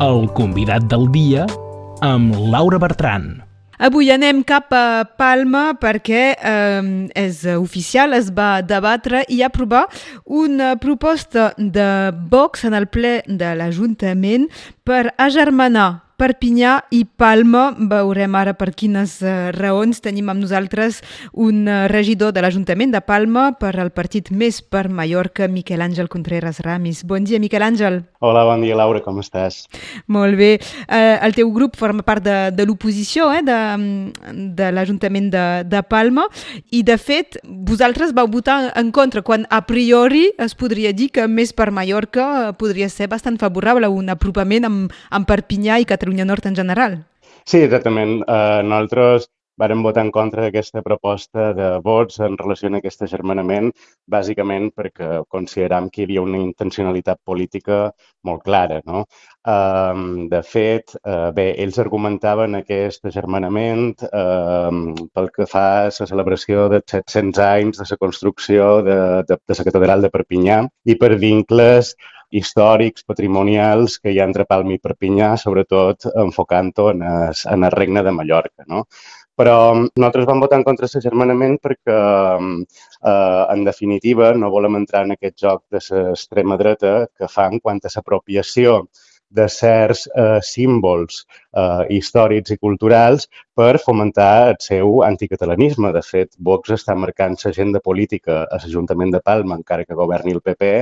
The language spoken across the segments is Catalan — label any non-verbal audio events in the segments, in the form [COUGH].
el convidat del dia amb Laura Bertran. Avui anem cap a Palma perquè eh, és oficial, es va debatre i aprovar una proposta de Vox en el ple de l'Ajuntament per agermanar Perpinyà i Palma. Veurem ara per quines uh, raons tenim amb nosaltres un uh, regidor de l'Ajuntament de Palma per al partit Més per Mallorca, Miquel Àngel Contreras Ramis. Bon dia, Miquel Àngel. Hola, bon dia, Laura, com estàs? Molt bé. Uh, el teu grup forma part de, de l'oposició eh, de, de l'Ajuntament de, de Palma i, de fet, vosaltres vau votar en contra quan a priori es podria dir que Més per Mallorca podria ser bastant favorable a un apropament amb, amb Perpinyà i Catalunya Nord en general. Sí, exactament. Uh, nosaltres vàrem votar en contra d'aquesta proposta de vots en relació a aquest agermanament, bàsicament perquè consideram que hi havia una intencionalitat política molt clara. No? Um, de fet, uh, bé, ells argumentaven aquest agermanament um, pel que fa a la celebració de 700 anys de la construcció de, de, de la catedral de Perpinyà i per vincles històrics, patrimonials que hi ha entre Palma i Perpinyà, sobretot enfocant-ho en, en el regne de Mallorca. No? Però nosaltres vam votar en contra de l'agermanament perquè, eh, en definitiva, no volem entrar en aquest joc de l'extrema dreta que fan quant a l'apropiació de certs eh, símbols eh, històrics i culturals per fomentar el seu anticatalanisme. De fet, Vox està marcant l'agenda política a l'Ajuntament de Palma, encara que governi el PP,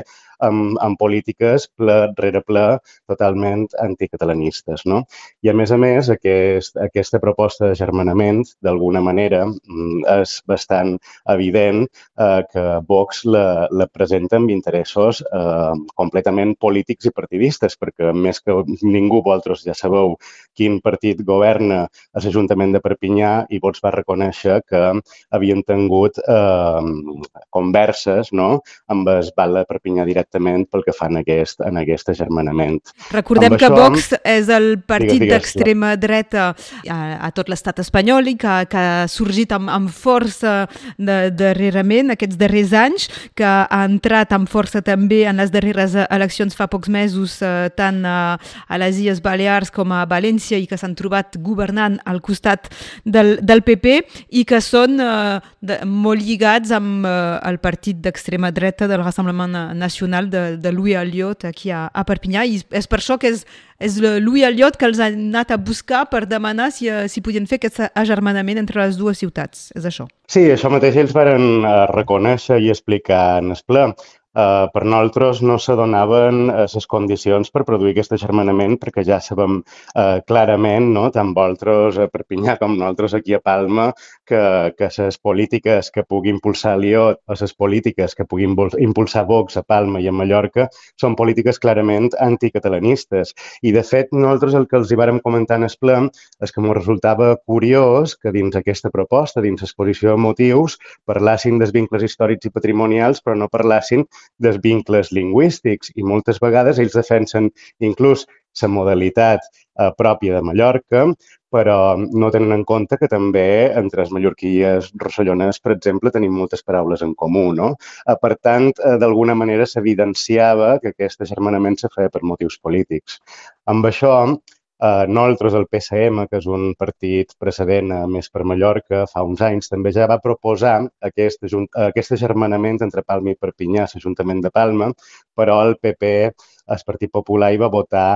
amb, amb polítiques ple rere ple totalment anticatalanistes. No? I, a més a més, aquest, aquesta proposta de germanament, d'alguna manera, mm, és bastant evident eh, que Vox la, la presenta amb interessos eh, completament polítics i partidistes, perquè més que ningú vosaltres ja sabeu quin partit governa a l'Ajuntament de Perpinyà i Vots va reconèixer que havien tingut eh, converses no? amb el Val de Perpinyà directament pel que fa en aquest, en aquest agermanament. Recordem amb que això, Vox és el partit d'extrema dreta a, a tot l'estat espanyol i que, que ha sorgit amb, amb força de, darrerament, aquests darrers anys, que ha entrat amb força també en les darreres eleccions fa pocs mesos, eh, tant a, a les Illes Balears com a València i que s'han trobat governant al costat del, del PP i que són eh, de, molt lligats amb eh, el partit d'extrema dreta del Rassemblement Nacional de, de Louis Alliot aquí a, a Perpinyà i és per això que és, és Louis Alliot que els ha anat a buscar per demanar si, eh, si podien fer aquest agermanament entre les dues ciutats. És això. Sí, això mateix ells van eh, reconèixer i explicar en el ple eh, per nosaltres no s'adonaven les eh, condicions per produir aquest agermanament perquè ja sabem eh, clarament, no, tant vosaltres a Perpinyà com nosaltres aquí a Palma, que, que les polítiques que pugui impulsar l'IOT o les polítiques que puguin impulsar Vox a Palma i a Mallorca són polítiques clarament anticatalanistes. I, de fet, nosaltres el que els hi vàrem comentar en el ple és que ens resultava curiós que dins aquesta proposta, dins l'exposició de motius, parlassin dels vincles històrics i patrimonials, però no parlassin dels vincles lingüístics i moltes vegades ells defensen inclús la modalitat eh, pròpia de Mallorca, però no tenen en compte que també entre les mallorquies rossellones, per exemple, tenim moltes paraules en comú. No? Eh, per tant, eh, d'alguna manera s'evidenciava que aquest agermanament se feia per motius polítics. Amb això, Eh, nosaltres, el PSM, que és un partit precedent a Més per Mallorca, fa uns anys també ja va proposar aquest, aquest agermanament entre Palma i Perpinyà, l'Ajuntament de Palma, però el PP, el Partit Popular, hi va votar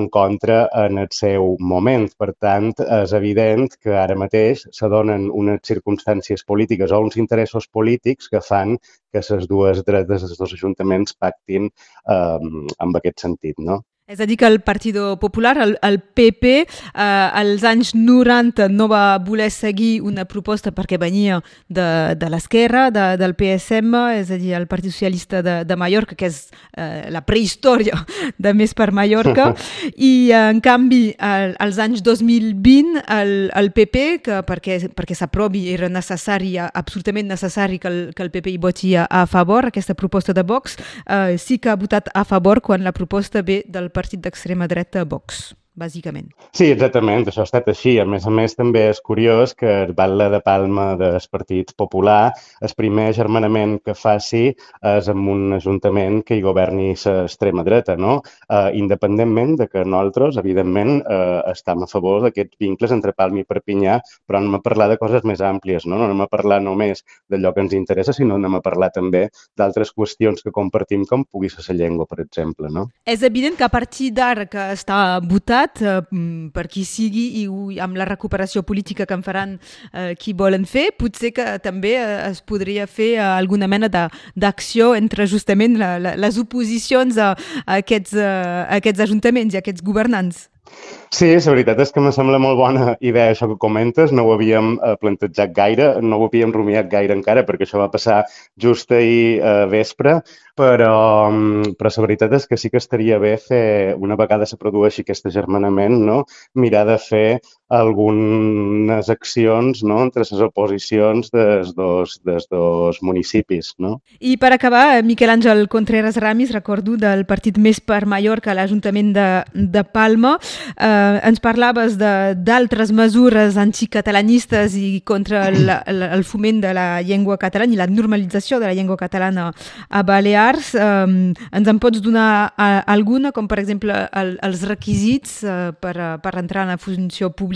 en contra en el seu moment. Per tant, és evident que ara mateix s'adonen unes circumstàncies polítiques o uns interessos polítics que fan que les dues dretes dels dos ajuntaments pactin eh, amb aquest sentit. No? És a dir, que el Partit Popular, el, el PP, eh, als anys 90 no va voler seguir una proposta perquè venia de, de l'esquerra, de, del PSM, és a dir, el Partit Socialista de, de Mallorca, que és eh, la prehistòria de Més per Mallorca, [LAUGHS] i en canvi, al, als anys 2020, el, el PP, que perquè, perquè s'aprovi era necessari, absolutament necessari que el, que el PP hi voti a, a favor, aquesta proposta de Vox, eh, sí que ha votat a favor quan la proposta ve del partit d'extrema dreta Vox. Bàsicament. Sí, exactament, això ha estat així. A més a més, també és curiós que el Batlle de Palma del Partit Popular, el primer germanament que faci és amb un ajuntament que hi governi l'extrema dreta, no? Uh, independentment de que nosaltres, evidentment, uh, estem a favor d'aquests vincles entre Palma i Perpinyà, però anem a parlar de coses més àmplies, no? No anem a parlar només d'allò que ens interessa, sinó anem a parlar també d'altres qüestions que compartim, com pugui ser la llengua, per exemple, no? És evident que a partir d'ara que està votat eh, per qui sigui i amb la recuperació política que en faran eh, qui volen fer, potser que també eh, es podria fer eh, alguna mena d'acció entre justament la, la, les oposicions a, a, aquests, a aquests ajuntaments i a aquests governants. Sí, la veritat és que me sembla molt bona idea això que comentes. No ho havíem eh, plantejat gaire, no ho havíem rumiat gaire encara, perquè això va passar just ahir eh, vespre, però, mm, però la veritat és que sí que estaria bé fer, una vegada se produeixi aquest agermanament, no? mirar de fer algunes accions no? entre les oposicions dels dos, des dos municipis. No? I per acabar, Miquel Àngel Contreras Ramis, recordo del partit Més per Mallorca, l'Ajuntament de, de Palma. Eh, ens parlaves d'altres mesures anticatalanistes i contra el, el, el foment de la llengua catalana i la normalització de la llengua catalana a Balears. Eh, ens en pots donar a, alguna, com per exemple el, els requisits eh, per, per entrar en la funció pública?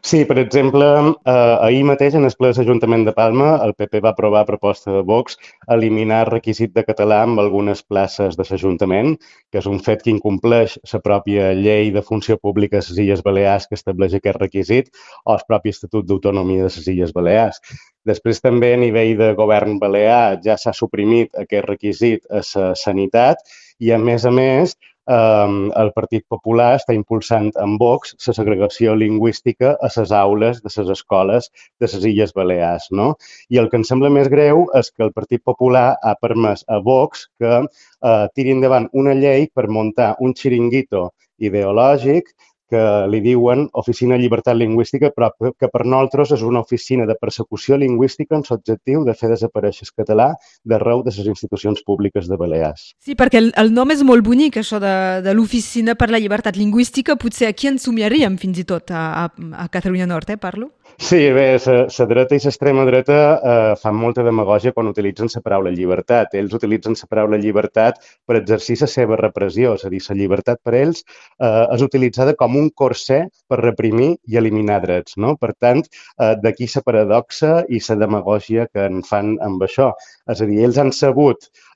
Sí, per exemple, eh, ahir mateix en el ple de l'Ajuntament de Palma el PP va aprovar a proposta de Vox eliminar el requisit de català amb algunes places de l'Ajuntament, que és un fet que incompleix la pròpia llei de funció pública de les Illes Balears que estableix aquest requisit o el propi Estatut d'Autonomia de les Illes Balears. Després també a nivell de govern balear ja s'ha suprimit aquest requisit a la sanitat i a més a més eh, el Partit Popular està impulsant amb Vox la segregació lingüística a les aules de les escoles de les Illes Balears. No? I el que em sembla més greu és que el Partit Popular ha permès a Vox que eh, tiri endavant una llei per muntar un xiringuito ideològic que li diuen Oficina de Llibertat Lingüística, però que per nosaltres és una oficina de persecució lingüística amb l'objectiu de fer desaparèixer el català d'arreu de les institucions públiques de Balears. Sí, perquè el, el nom és molt bonic, això de, de l'Oficina per la Llibertat Lingüística. Potser aquí ens somiaríem fins i tot a, a, a Catalunya Nord, eh, parlo? Sí, bé, la dreta i l'extrema dreta eh, fan molta demagògia quan utilitzen la paraula llibertat. Ells utilitzen la paraula llibertat per exercir la seva repressió, és a dir, la llibertat per ells eh, és utilitzada com un corsè per reprimir i eliminar drets. No? Per tant, eh, d'aquí la paradoxa i la demagògia que en fan amb això. És a dir, ells han sabut eh,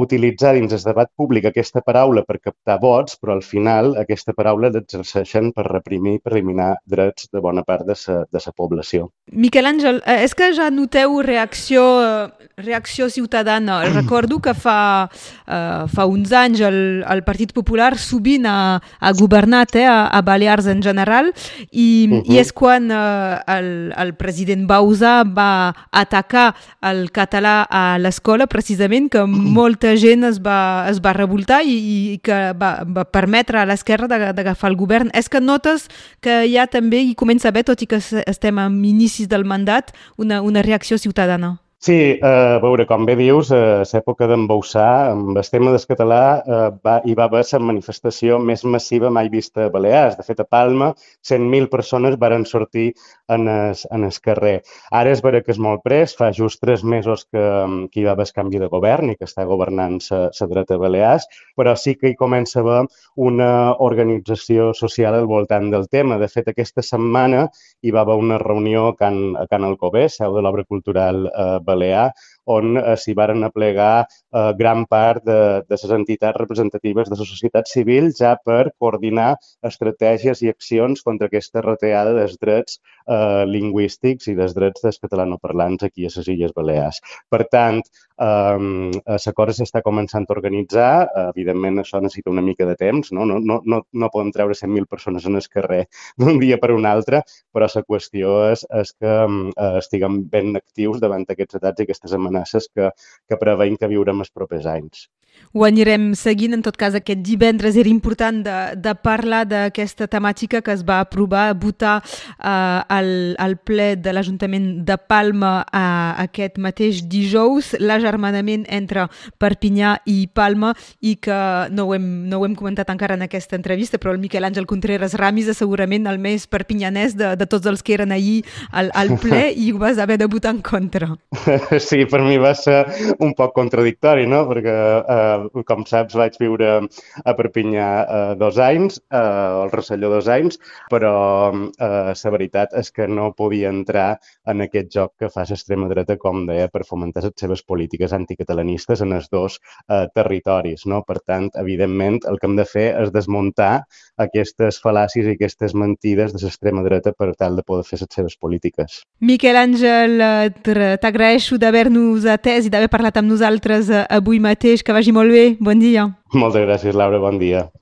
utilitzar dins el debat públic aquesta paraula per captar vots, però al final aquesta paraula l'exerceixen per reprimir i per eliminar drets de bona part de sa població. Miquel Àngel, eh, és que ja noteu reacció, reacció ciutadana. [CLEARS THROAT] Recordo que fa, uh, fa uns anys el, el Partit Popular sovint ha, ha governat eh, a, a Balears en general i, uh -huh. i és quan uh, el, el president Bauza va atacar el català a l'escola precisament que molta gent es va, es va revoltar i, i que va, va permetre a l'esquerra d'agafar el govern. És que notes que ja també hi comença a haver, tot i que estem en inicis del mandat, una, una reacció ciutadana? Sí, eh, a veure, com bé dius, a l'època d'en Boussà, amb el tema del català, eh, va, hi va haver la manifestació més massiva mai vista a Balears. De fet, a Palma, 100.000 persones varen sortir en el, en el carrer. Ara és vera que és molt pres, fa just tres mesos que, que hi va haver el canvi de govern i que està governant la dreta Balears, però sí que hi comença a haver una organització social al voltant del tema. De fet, aquesta setmana hi va haver una reunió a Can, a Can Alcobé, seu de l'obra cultural eh, balear on eh, s'hi varen aplegar eh, gran part de, de les entitats representatives de la societat civil ja per coordinar estratègies i accions contra aquesta reteada dels drets eh, lingüístics i dels drets dels catalanoparlants aquí a les Illes Balears. Per tant, eh, l'acord s'està començant a organitzar. Evidentment, això necessita una mica de temps. No, no, no, no, no podem treure 100.000 persones en el carrer d'un dia per un altre, però la qüestió és, és que eh, estiguem ben actius davant d'aquests atacs i aquestes amenaces que, que preveïn que viurem els propers anys. Ho anirem seguint. En tot cas, aquest divendres era important de, de parlar d'aquesta temàtica que es va aprovar, votar eh, al, al ple de l'Ajuntament de Palma eh, aquest mateix dijous, l'agermanament entre Perpinyà i Palma i que no ho, hem, no ho hem comentat encara en aquesta entrevista, però el Miquel Àngel Contreras Ramis és segurament el més perpinyanès de, de tots els que eren ahir al, al ple i ho vas haver de votar en contra. [LAUGHS] Sí, per mi va ser un poc contradictori, no? perquè eh, com saps, vaig viure a Perpinyà eh, dos anys, eh, al Rosselló dos anys, però eh, la veritat és que no podia entrar en aquest joc que fa l'extrema dreta, com deia, per fomentar les seves polítiques anticatalanistes en els dos eh, territoris. No? Per tant, evidentment, el que hem de fer és desmuntar aquestes fal·làcies i aquestes mentides de l'extrema dreta per tal de poder fer les seves polítiques. Miquel Àngel, eh, t'agraeixo d'haver-nos atès i d'haver parlat amb nosaltres eh, avui mateix. Que vagi molt bé. Bon dia. Moltes gràcies, Laura. Bon dia.